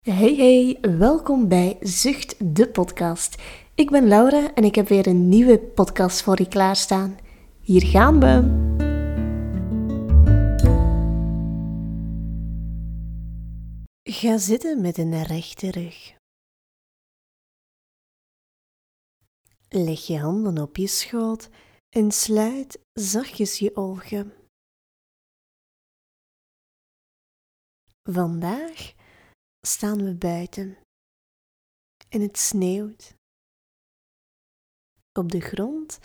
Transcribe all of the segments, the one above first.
Hey hey, welkom bij Zucht de podcast. Ik ben Laura en ik heb weer een nieuwe podcast voor je klaarstaan. Hier gaan we. Ga zitten met een rechte rug. Leg je handen op je schoot en sluit zachtjes je ogen. Vandaag staan we buiten en het sneeuwt. Op de grond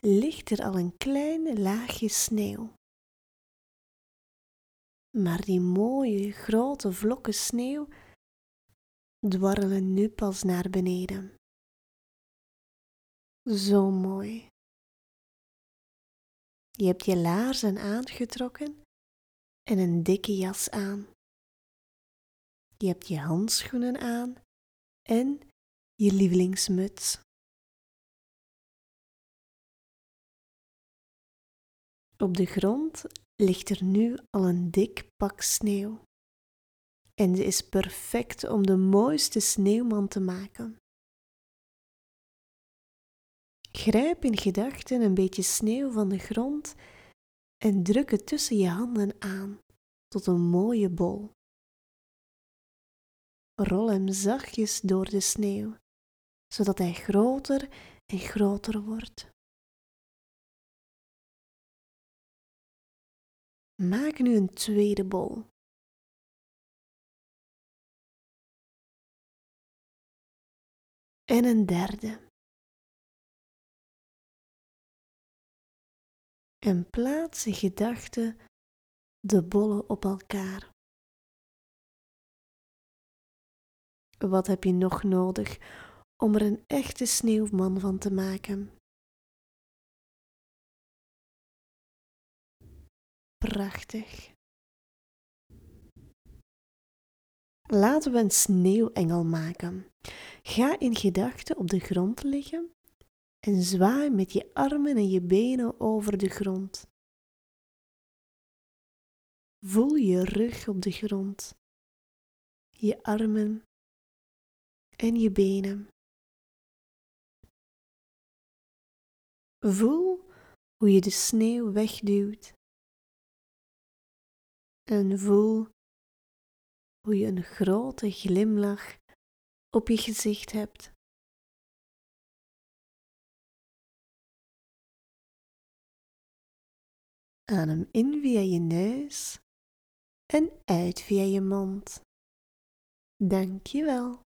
ligt er al een klein laagje sneeuw. Maar die mooie grote vlokken sneeuw dwarrelen nu pas naar beneden. Zo mooi. Je hebt je laarzen aangetrokken en een dikke jas aan. Je hebt je handschoenen aan en je lievelingsmuts. Op de grond ligt er nu al een dik pak sneeuw. En ze is perfect om de mooiste sneeuwman te maken. Grijp in gedachten een beetje sneeuw van de grond en druk het tussen je handen aan tot een mooie bol. Rol hem zachtjes door de sneeuw, zodat hij groter en groter wordt. Maak nu een tweede bol. En een derde. En plaats in gedachten de bollen op elkaar. Wat heb je nog nodig om er een echte sneeuwman van te maken? Prachtig. Laten we een sneeuwengel maken. Ga in gedachten op de grond liggen en zwaai met je armen en je benen over de grond. Voel je rug op de grond, je armen en je benen. Voel hoe je de sneeuw wegduwt. En voel hoe je een grote glimlach op je gezicht hebt. Adem in via je neus en uit via je mond. Dank je wel.